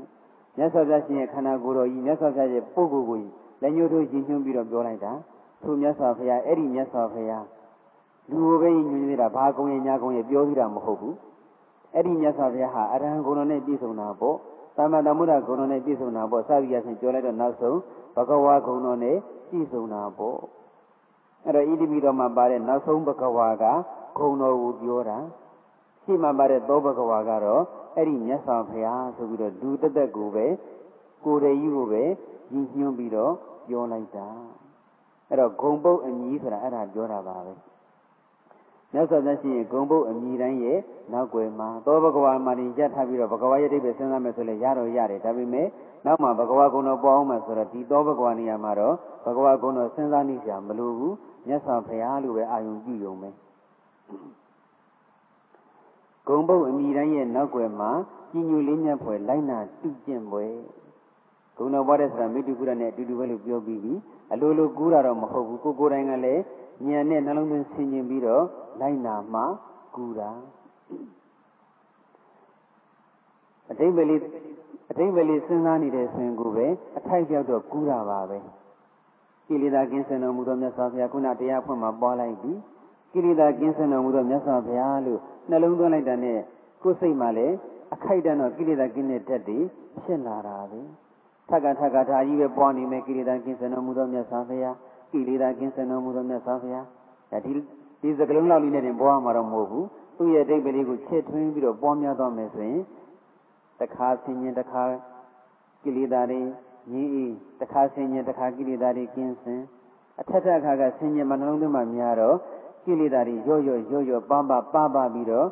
မြတ်စွာဘုရားရှင်ရဲ့ခန္ဓာကိုယ်တော်ကြီးမြတ်စွာဘုရားရဲ့ပုဂ္ဂိုလ်ကိုလက်ညှိုးထိုးရည်ညွှန်းပြီးတော့ပြောလိုက်တာထုံမြတ်စွာဘုရားအဲ့ဒီမြတ်စွာဘုရား လူကိုပဲညွှန်နေတာဘာကုံရဲ့ညာကုံရဲ့ပြောသေးတာမဟုတ်ဘူးအဲ့ဒီမြတ်စွာဘုရားဟာအရဟံဂုဏ်တော်နဲ့ပြည့်စုံတာပေါ့သမ္မာသမ္ဗုဒ္ဓဂုဏ်တော်နဲ့ပြည့်စုံတာပေါ့စသည်အချင်းပြောလိုက်တော့နောက်ဆုံးဘဂဝါဂုဏ်တော်နဲ့ပြည့်စုံတာပေါ့အဲ့တော့ဣတိပိတော်မှာပါတဲ့နောက်ဆုံးဘဂဝါကဂုဏ်တော်ကိုပြောတာရှိမှပါတဲ့သောဘဂဝါကတော့အဲ့ဒီမြတ်စွာဘုရားဆိုပြီးတော့လူတက်တက်ကိုပဲကိုယ်တည်းကြီးကိုပဲရည်ညွှန်းပြီးတော့ပြောလိုက်တာအဲ့တော့ဂုံပုတ်အမည်ဆိုတာအဲ့ဒါပြောတာပါပဲ မြတ်စွာဘုရားရှင်ရဲ့ဂုံပုတ်အမည်တိုင်းရဲ့နောက်ွယ်မှာသောဘဂဝါမှာတင်ရထားပြီးတော့ဘဂဝါရဲ့အိဗယ်စဉ်းစားမယ်ဆိုလဲရတော့ရတယ်ဒါပေမဲ့နောက်မှာဘဂဝါဂုံတော်ပေါ်အောင်မှဆိုတော့ဒီသောဘဂဝါနေရာမှာတော့ဘဂဝါဂုံတော်စဉ်းစားနေကြမလို့ဘူးမြတ်စွာဘုရားလိုပဲအာယုံကြည့်ရုံပဲဂုံပုတ်အမည်တိုင်းရဲ့နောက်ွယ်မှာကြီးညိုလေးမြတ်ဖွယ်လိုက်နာတုကျင့်ပွဲဂုဏတော်ပွားတဲ့ဆိုတာမိတုကုရနဲ့အတူတူပဲလို့ပြောပြီးပြီအလိုလိုကူးတာတော့မဟုတ်ဘူးကိုကိုယ်တိုင်ကလည်း ဉာဏ်နဲ့နှလုံးသွင်းဆင်ခြင်ပြီးတော့လိုက်နာမှကူတာအတိတ်ပဲလေးအတိတ်ပဲလေးစဉ်းစားနေတဲ့ဆိုရင်ကိုပဲအထိုက်ပြောက်တော့ကူတာပါပဲကိလေသာကင်းစင်တော်မူသောမြတ်စွာဘုရားခုနတရားဖွင့်မှာပွားလိုက်ပြီကိလေသာကင်းစင်တော်မူသောမြတ်စွာဘုရားလို့နှလုံးသွင်းလိုက်တာနဲ့ကိုယ်စိတ်မှလည်းအခိုက်တန်းတော့ကိလေသာကင်းတဲ့တက်တည်ဖြစ်လာတာပဲထက်ကထက်ကဒါကြီးပဲပွားနေမယ်ကိလေသာကင်းစင်တော်မူသောမြတ်စွာဘုရား ကိလေသာကင်းစင်တော်မူသောမြတ်စွာဘုရားဒါဒီဒီစကလုံးလောက်လေးနဲ့တင်ပွားမှာတော့မဟုတ်ဘူးသူ့ရဲ့အတိတ်ကလေးကိုချစ်ထွင်းပြီးတော့ပွားများသွားမယ်ဆိုရင်တခါဆင်ញင်တခါကိလေသာတွေငြင်းအေးတခါဆင်ញင်တခါကိလေသာတွေကင်းစင်အထက်ထက်အခါကဆင်ញင်မနှလုံးသွင်းမှများတော့ကိလေသာတွေရော့ရော့ရော့ရော့ပန်းပါပပါပြီးတော့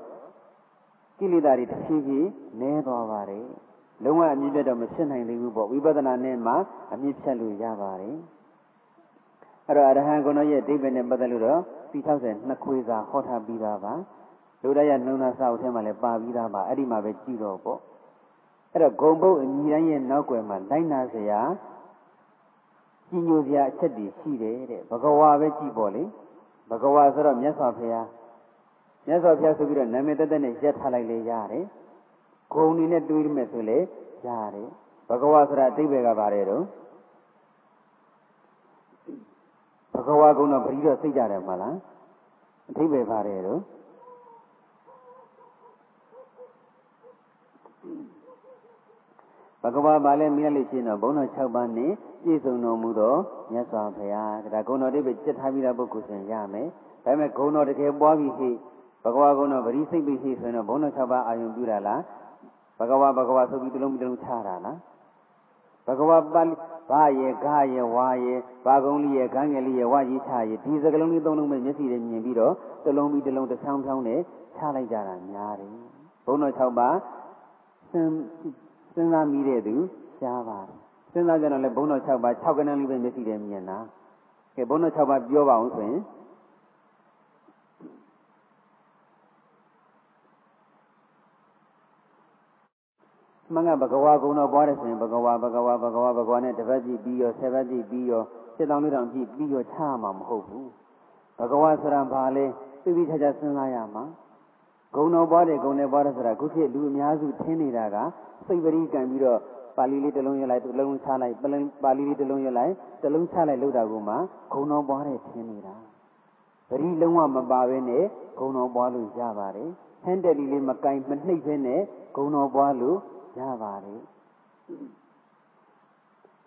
ကိလေသာတွေတစ်ဖြည်းဖြည်းနည်းသွားပါတယ်လုံးဝအမြင့်ပြတ်တော့မဖြစ်နိုင်သေးဘူးပေါ့ဝိပဿနာနဲ့မှအမြင့်ဖြတ်လို့ရပါတယ် အဲ့တော့အရဟံဂုဏ်ရဲ့အဓိပ္ပာယ်နဲ့ပတ်သက်လို့တော့ပြီး60နှစ်ခွေစာဟောထားပြီးသားပါလူတရနှုံနာစာအုပ်ထဲမှာလည်းပါပြီးသားပါအဲ့ဒီမှာပဲကြည့်တော့ပေါ့အဲ့တော့ဂုံပုတ်အညီတိုင်းရဲ့နောက်ွယ်မှာလိုက်နာစရာကြီးညိုစရာအချက်တွေရှိတယ်တဲ့ဘဂဝါပဲကြည့်ပေါ့လေဘဂဝါဆိုတော့မြတ်စွာဘုရားမြတ်စွာဘုရားဆိုပြီးတော့နာမည်တက်တက်နဲ့ရက်ထားလိုက်လေရတယ်ဂုံနေနဲ့တွေးရမယ်ဆိုလေရတယ်ဘဂဝါဆိုတာအတိပ္ပယ်ကပါတယ်တော့ဘ ဂဝါကုံတော့ပရိတော့စိတ်ကြတယ်မလားအတိပ္ပယ်ပါတယ်တော့ဘဂဝါပါလဲမြတ်လို့ရှိရင်တော့ဘုံတော်6ပါးနဲ့ပြည့်စုံတော်မူသောမြတ်စွာဘုရားဒါဂုဏတော်တိပဲจิตထားပြီးတဲ့ပုဂ္ဂိုလ်ဆိုရင်ရမယ်ဒါပေမဲ့ဂုဏတော်တကယ်ပွားပြီးဟိဘဂဝါဂုဏတော်ဗရိစိတ်ပြီးဟိဆိုရင်တော့ဘုံတော်6ပါးအာယုံပြုတာလားဘဂဝါဘဂဝါဆိုပြီးတလုံးတလုံးချတာလားဘဂဝါပါဠိ ဘာရဲ့ဂါရဲ့ဝါရဲ့ဘာကုံးလေးရဲ့ဂန်းငယ်လေးရဲ့ဝါကြီးချရဲ့ဒီစကလုံးလေးသုံးလုံးပဲမျက်စိနဲ့မြင်ပြီးတော့တလုံးပြီးတလုံးတစ်ချောင်းချောင်းနဲ့ချလိုက်ကြတာများတယ်ဘုံတော်6ပါးစဉ်စဉ်းစားမိတဲ့သူရှားပါတယ်စဉ်းစားကြတော့လေဘုံတော်6ပါး6ကဏ္ဍလေးပဲမျက်စိနဲ့မြင်တာကဲဘုံတော်6ပါးပြောပါအောင်ဆိုရင် မင်္ဂဘဂဝါကုံတော်ပွားတယ်ဆိုရင်ဘဂဝါဘဂဝါဘဂဝါဘဂဝါနဲ့တပတ်ကြည့်ပြီးရောဆယ်ပတ်ကြည့်ပြီးရောစစ်တောင်းလေးတောင်ကြည့်ပြီးရောချမှာမဟုတ်ဘူးဘဂဝါဆိုတာဘာလဲသိပြီးခြားခြားစဉ်းစားရမှာဂုံတော်ပွားတယ်ဂုံနဲ့ပွားတယ်ဆိုတာခုခေတ်လူအများစုထင်နေတာကစိတ်ပရိကံပြီးတော့ပါဠိလေးတစ်လုံးရွတ်လိုက်တစ်လုံးချလိုက်ပလင်ပါဠိလေးတစ်လုံးရွတ်လိုက်တစ်လုံးချလိုက်လို့တာကမှဂုံတော်ပွားတယ်ထင်နေတာပရိလုံးဝမပါဘဲနဲ့ဂုံတော်ပွားလို့ရပါတယ်ဟန်တယ်လီလေးမကင်မနှိပ်ဘဲနဲ့ဂုံတော်ပွားလို့ ရပါလေ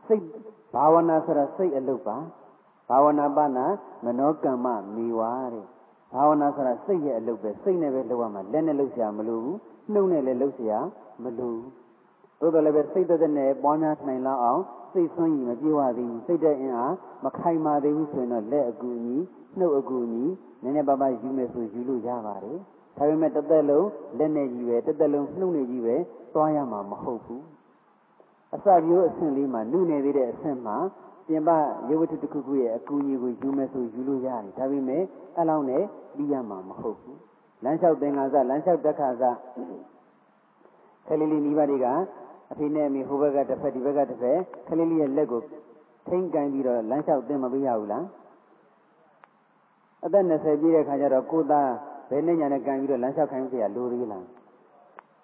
စိတ်ဘာဝနာဆိုတာစိတ်အလုပ်ပါဘာဝနာပနာမနောကမ္မမိဝါတဲ့ဘာဝနာဆိုတာစိတ်ရဲ့အလုပ်ပဲစိတ်နဲ့ပဲလုပ်ရမှာလက်နဲ့လုပ်စရာမလိုဘူးနှုတ်နဲ့လည်းလုပ်စရာမလိုဘူးသို့တော်လည်းပဲစိတ်သက်နဲ့ပွားများနိုင်လောက်အောင်စိတ်ဆွမ်းရည်မပြေဝသေးဘူးစိတ်တဲ့အင်အားမခိုင်မာသေးဘူးဆိုရင်တော့လက်အကူကြီးနှုတ်အကူကြီးနည်းနည်းပါးပါးယူမယ်ဆိုယူလို့ရပါတယ် ဒါပေမဲ့တစ်သက်လုံးလက်နဲ့ကြီးပဲတစ်သက်လုံးနှုတ်နဲ့ကြီးပဲသွားရမှာမဟုတ်ဘူးအစပြိုးအဆင့်လေးမှာနှုတ်နေသေးတဲ့အဆင့်မှာပြင်ပရုပ်ဝတ္ထုတစ်ခုခုရဲ့အကူအညီကိုယူမယ်ဆိုယူလို့ရတယ်ဒါပေမဲ့အဲ့လောက်နဲ့ပြီးရမှာမဟုတ်ဘူးလမ်းလျှောက်သင်္ကန်းစလမ်းလျှောက်တက်ခါစခလေးလေးမိဘတွေကအဖေနဲ့အမေဟိုဘက်ကတစ်ဖက်ဒီဘက်ကတစ်ဖက်ခလေးလေးရဲ့လက်ကိုထိမ့်ကန်ပြီးတော့လမ်းလျှောက်သင်မပေးရဘူးလားအသက်20ပြည့်တဲ့ခါကျတော့ကိုသား ဘယ်နဲ့ညာနဲ့ကန်ပြီးတော့လမ်းလျှောက်ခိုင်းစရာလိုသေးလား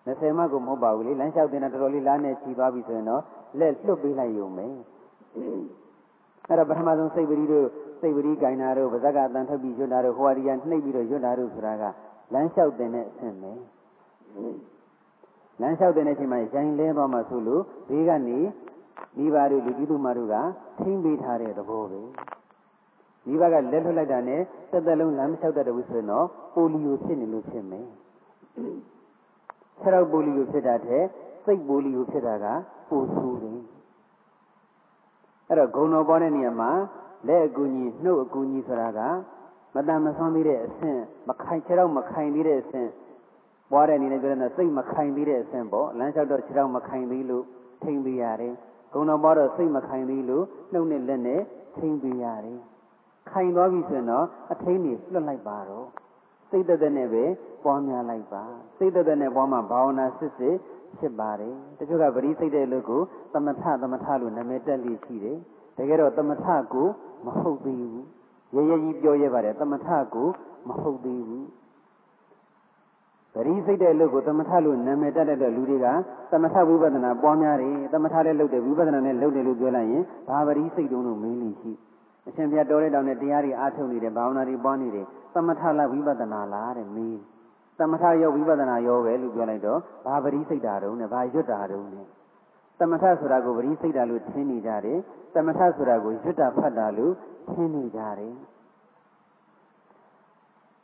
20မှကိုမဟုတ်ပါဘူးလေလမ်းလျှောက်တင်တာတော်တော်လေးလားနဲ့ချီသွားပြီဆိုရင်တော့လက်လွတ်ပေးလိုက်ရုံပဲအဲ့တော့ပထမဆုံးစိတ်ပရိတို့စိတ်ပရိကင်တာတို့ဗဇက်ကတန်ထပ်ပြီးရွတ်တာတို့ဟိုအရိယာနှိပ်ပြီးတော့ရွတ်တာတို့ဆိုတာကလမ်းလျှောက်တင်တဲ့အဆင့်ပဲလမ်းလျှောက်တင်တဲ့အချိန်မှာရိုင်းလဲသွားမှဆိုလို့ဒီကနေမိဘတို့လူကြီးတို့မတို့ကထိမ့်ပေးထားတဲ့သဘောပဲ မိဘကလက်လွတ်လိုက်တာနဲ့သက်သက်လုံးလမ်းမလျှောက်တတ်ဘူးဆိုရင်တော့ပိုလီယိုဖြစ်နေလို့ဖြစ်မယ်ခြေထောက်ပိုလီယိုဖြစ်တာတဲ့စိတ်ပိုလီယိုဖြစ်တာကပိုဆိုးတယ်အဲ့တော့ဂုံတော်ပေါ်တဲ့နေရာမှာလက်အကူကြီးနှုတ်အကူကြီးဆိုတာကမတန်မဆွမ်းသေးတဲ့အဆင့်မခိုင်ခြေထောက်မခိုင်သေးတဲ့အဆင့်ပွားတဲ့အနေနဲ့ပြောတဲ့စိတ်မခိုင်သေးတဲ့အဆင့်ပေါ့လမ်းလျှောက်တော့ခြေထောက်မခိုင်သေးလို့ထိမ့်ပေးရတယ်ဂုံတော်ပေါ်တော့စိတ်မခိုင်သေးလို့နှုတ်နဲ့လက်နဲ့ထိမ့်ပေးရတယ် ခိုင်သွားပြီဆိုရင်တော့အထိန်ကြီးလွတ်လိုက်ပါတော့စိတ်သက်သက်နဲ့ပဲပွားများလိုက်ပါစိတ်သက်သက်နဲ့ပွားမှဘာဝနာစစ်စစ်ဖြစ်ပါတယ်တချို့ကပရိစိတ်တဲ့လူကိုသမထသမထလို့နာမည်တက်လိရှိတယ်တကယ်တော့သမထကိုမဟုတ်သေးဘူးရရကြီးပြောရပါတယ်သမထကိုမဟုတ်သေးဘူးပရိစိတ်တဲ့လူကိုသမထလို့နာမည်တက်တဲ့လူတွေကသမထဝိပဿနာပွားများတယ်သမထလည်းလုပ်တယ်ဝိပဿနာလည်းလုပ်တယ်လို့ပြောလိုက်ရင်ဘာပရိစိတ်တုံးလို့မင်းလိရှိ အရှင်ဘုရားတော်တဲ့တောင်နဲ့တရားတွေအားထုတ်နေတယ်ဘာဝနာတွေပွားနေတယ်သမထလားဝိပဿနာလားတဲ့မင်းသမထရောဝိပဿနာရောပဲလို့ပြောလိုက်တော့ဘာပရိစိတ်တာတုံးနဲ့ဘာရွတ်တာတုံးနဲ့သမထဆိုတာကိုပရိစိတ်တာလို့ထင်နေကြတယ်သမထဆိုတာကိုရွတ်တာဖတ်တာလို့ထင်နေကြတယ်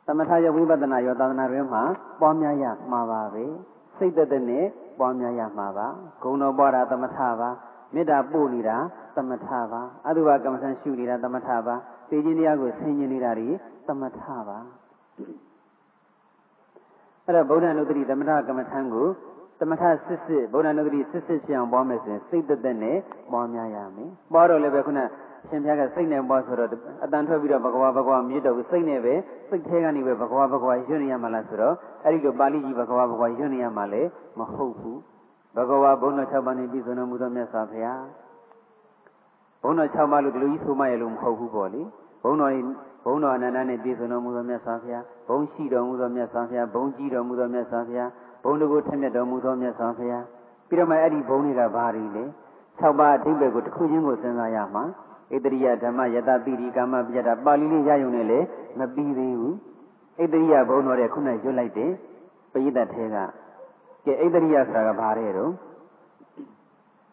သမထရောဝိပဿနာရောသာသနာ့တွင်မှာပွားများရမှာပါပဲစိတ်သက်သက်နဲ့ပွားများရမှာပါဂုဏတော်ပွားတာသမထပါမေတ္တာပို့နေတာ သမထပါအတုဝကမ္မထရှုနေတာသမထပါသိခြင်းတရားကိုဆင်ញင်နေတာတွေသမထပါအဲ့တော့ဗုဒ္ဓနုတ္တိသမထကမ္မထံကိုသမထစစ်စစ်ဗုဒ္ဓနုတ္တိစစ်စစ်ရှင်းအောင်ပွားမယ်ဆိုရင်စိတ်သက်သက်နဲ့ပွားများရမယ်ပွားတော့လည်းပဲခုနရှင်ဘုရားကစိတ်နဲ့ပွားဆိုတော့အတန်ထွက်ပြီးတော့ဘဂဝါဘဂဝါမြေတော့စိတ်နဲ့ပဲစိတ်ထဲကနေပဲဘဂဝါဘဂဝါယွတ်နေရမှာလားဆိုတော့အဲ့ဒီလိုပါဠိကြီးဘဂဝါဘဂဝါယွတ်နေရမှာလေမဟုတ်ဘူးဘဂဝါဘုန်းတော်၆ပါးနဲ့ပြည့်စုံတော်မူသောမြတ်စွာဘုရား ဘုန်းတော်၆ပါးလို့ဒီလိုကြီးဆိုမှရလို့မဟုတ်ဘူးပေါ့လေဘုန်းတော်ဘုန်းတော်အနန္တနဲ့ပြည့်စုံတော်မူသောမြတ်စွာဘုရားဘုန်းရှိတော်မူသောမြတ်စွာဘုရားဘုန်းကြီးတော်မူသောမြတ်စွာဘုရားဘုန်းတကူထက်မြတ်တော်မူသောမြတ်စွာဘုရားပြီးတော့မှအဲ့ဒီဘုန်းတွေကဘာတွေလဲ၆ပါးအဓိပ္ပာယ်ကိုတစ်ခုချင်းကိုစဉ်းစားရမှာဣတရိယဓမ္မယတပိရိကာမပြတာပါဠိလေးရယုံနဲ့လေမပြီးသေးဘူးဣတရိယဘုန်းတော်တဲ့ခုနရွတ်လိုက်တယ်ပရိသတ်ထဲကကဲဣတရိယဆိုတာကဘာလဲတော့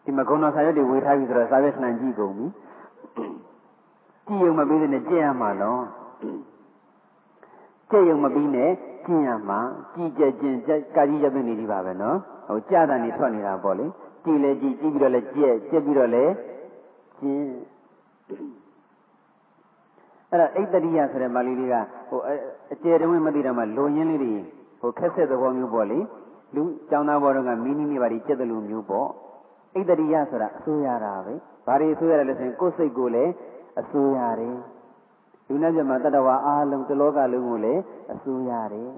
ဒီမကုံတော်ဆာရွက်တွေဝေထားပြီဆိုတော့စာရွက်နှံကြည့်ကုန်ပြီကြည့်ရုံမပြီးတဲ့နဲ့ကြည့်ရမှာတော့ကြည့်ရုံမပြီးနဲ့ကျင့်ရမှာကြည်ကြကျင်ကာကြီးရပင်းနေဒီပါပဲနော်ဟိုကြာတာနေထွက်နေတာပေါ့လေကြည်လေကြည်ကြည်ပြီးတော့လဲကြက်ကြက်ပြီးတော့လဲကျင်အဲ့ဒါအိတ္တရိယဆိုတဲ့ပါဠိလေးကဟိုအကျယ်တဝင်းမသိတော့မှလိုရင်းလေးတွေဟိုခက်ဆက်သဘောမျိုးပေါ့လေလူကျောင်းသားဘောတော့ကမီနီမီပါတီကျက်တယ်လို့မျိုးပေါ့ ဣတ္တရိယဆိုတာအစိုးရတာပဲဘာတွေအစိုးရတယ်လဲဆိုရင်ကိုယ်စိတ်ကိုလည်းအစိုးရတယ်လူနဲ့ပြမှာတတဝါအားလုံးတလောကလုံးကိုလည်းအစိုးရတယ်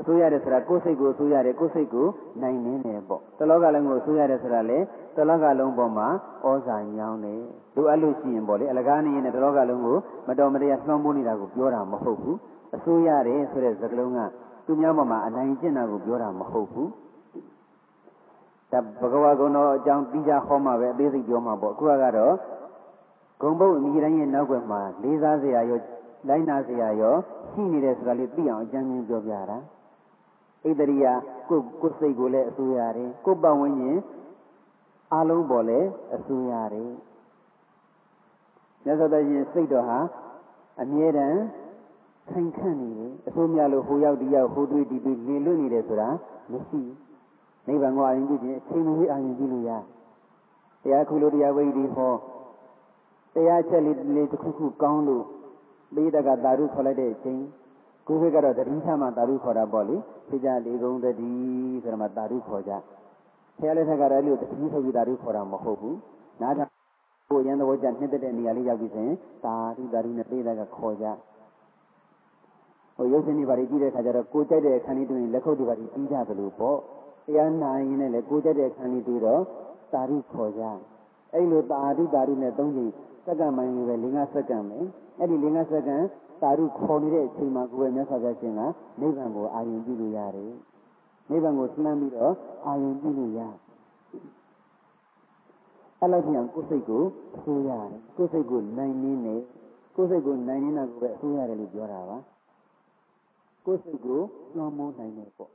အစိုးရတယ်ဆိုတာကိုယ်စိတ်ကိုအစိုးရတယ်ကိုယ်စိတ်ကိုနိုင်နေတယ်ပေါ့တလောကလုံးကိုအစိုးရတယ်ဆိုတာလေတလောကလုံးပေါ်မှာဩဇာညောင်းတယ်လိုအပ်လို့ရှိရင်ပေါ့လေအလကားနေရင်တလောကလုံးကိုမတော်မတရားလွှမ်းမိုးနေတာကိုပြောတာမဟုတ်ဘူးအစိုးရတယ်ဆိုတဲ့စကားလုံးကသူများပေါ်မှာအနိုင်ကျင့်တာကိုပြောတာမဟုတ်ဘူး ဒါဘဂဝါကုံတော်အကြောင်းပြီးကြဟောမှာပဲအသေးစိတ်ပြောမှာပေါ့အခုကတော့ဂုံဘုတ်အမိတိုင်းရဲ့နောက်ွယ်မှာလေးစားစရာရောလိုက်နာစရာရောရှိနေတယ်ဆိုတာလေးသိအောင်အကြမ်းချင်းပြောပြတာဣတရိယာကိုကိုစိတ်ကိုလည်းအစိုးရတယ်ကိုပတ်ဝန်းကျင်အလုံးပေါ်လည်းအစိုးရတယ်မြတ်စွာဘုရားစိတ်တော်ဟာအမြဲတမ်းခိုင်ခန့်နေတယ်အဆိုးများလို့ဟိုရောက်ဒီရောက်ဟိုတွေးဒီတွေးနေလွတ်နေတယ်ဆိုတာမရှိ နိဗ္ဗာန်ကိုအာရုံပြုခြင်းအချိန်မွေးအာရုံပြုလို့ရတရားခုလိုတရားဝိဓိဟောတရားချက်လေးလေးတစ်ခုခုကောင်းလို့ပိဋကသာဓုခေါ်လိုက်တဲ့အချိန်ကိုယ်ဘက်ကတော့တတိထမှသာဓုခေါ်တာပေါ့လေသိကြလေကုံတတိဆိုတော့မှသာဓုခေါ်ကြဆရာလက်ထက်ကတော့အဲ့လိုတတိထုတ်ပြီးသာဓုခေါ်တာမဟုတ်ဘူးနားထောင်ကိုရန်သဘောကျနှစ်သက်တဲ့နေရာလေးရောက်ပြီဆိုရင်သာဓုသာဓုနဲ့ပိဋကခေါ်ကြဟိုရုပ်ရှင်တွေဘာတွေကြည့်တဲ့အခါကျတော့ကိုကြိုက်တဲ့အခန်းလေးတွေ့ရင်လက်ခုပ်တွေဘာတွေပြီးကြသလိုပေါ့ တရားနာရင်လည်းကိုကြိုက်တဲ့အခန်းလေးတွေ့တော့သာဓုခေါ်ကြအဲ့လိုသာဓုသာဓုနဲ့သုံးချိန်စက္ကန့်မှန်ကြီးပဲ၄၅စက္ကန့်ပဲအဲ့ဒီ၄၅စက္ကန့်သာဓုခေါ်နေတဲ့အချိန်မှာကိုယ်ပဲမြတ်စွာဘုရားရှင်ကနိဗ္ဗာန်ကိုအာရုံပြုလို့ရတယ်နိဗ္ဗာန်ကိုလှမ်းပြီးတော့အာရုံပြုလို့ရအဲ့လိုပြန်ကိုယ်စိတ်ကိုအစိုးရတယ်ကိုယ်စိတ်ကိုနိုင်နေနေကိုယ်စိတ်ကိုနိုင်နေတာကိုပဲအစိုးရတယ်လို့ပြောတာပါကိုယ်စိတ်ကိုလွှမ်းမိုးနိုင်တယ်ပေါ့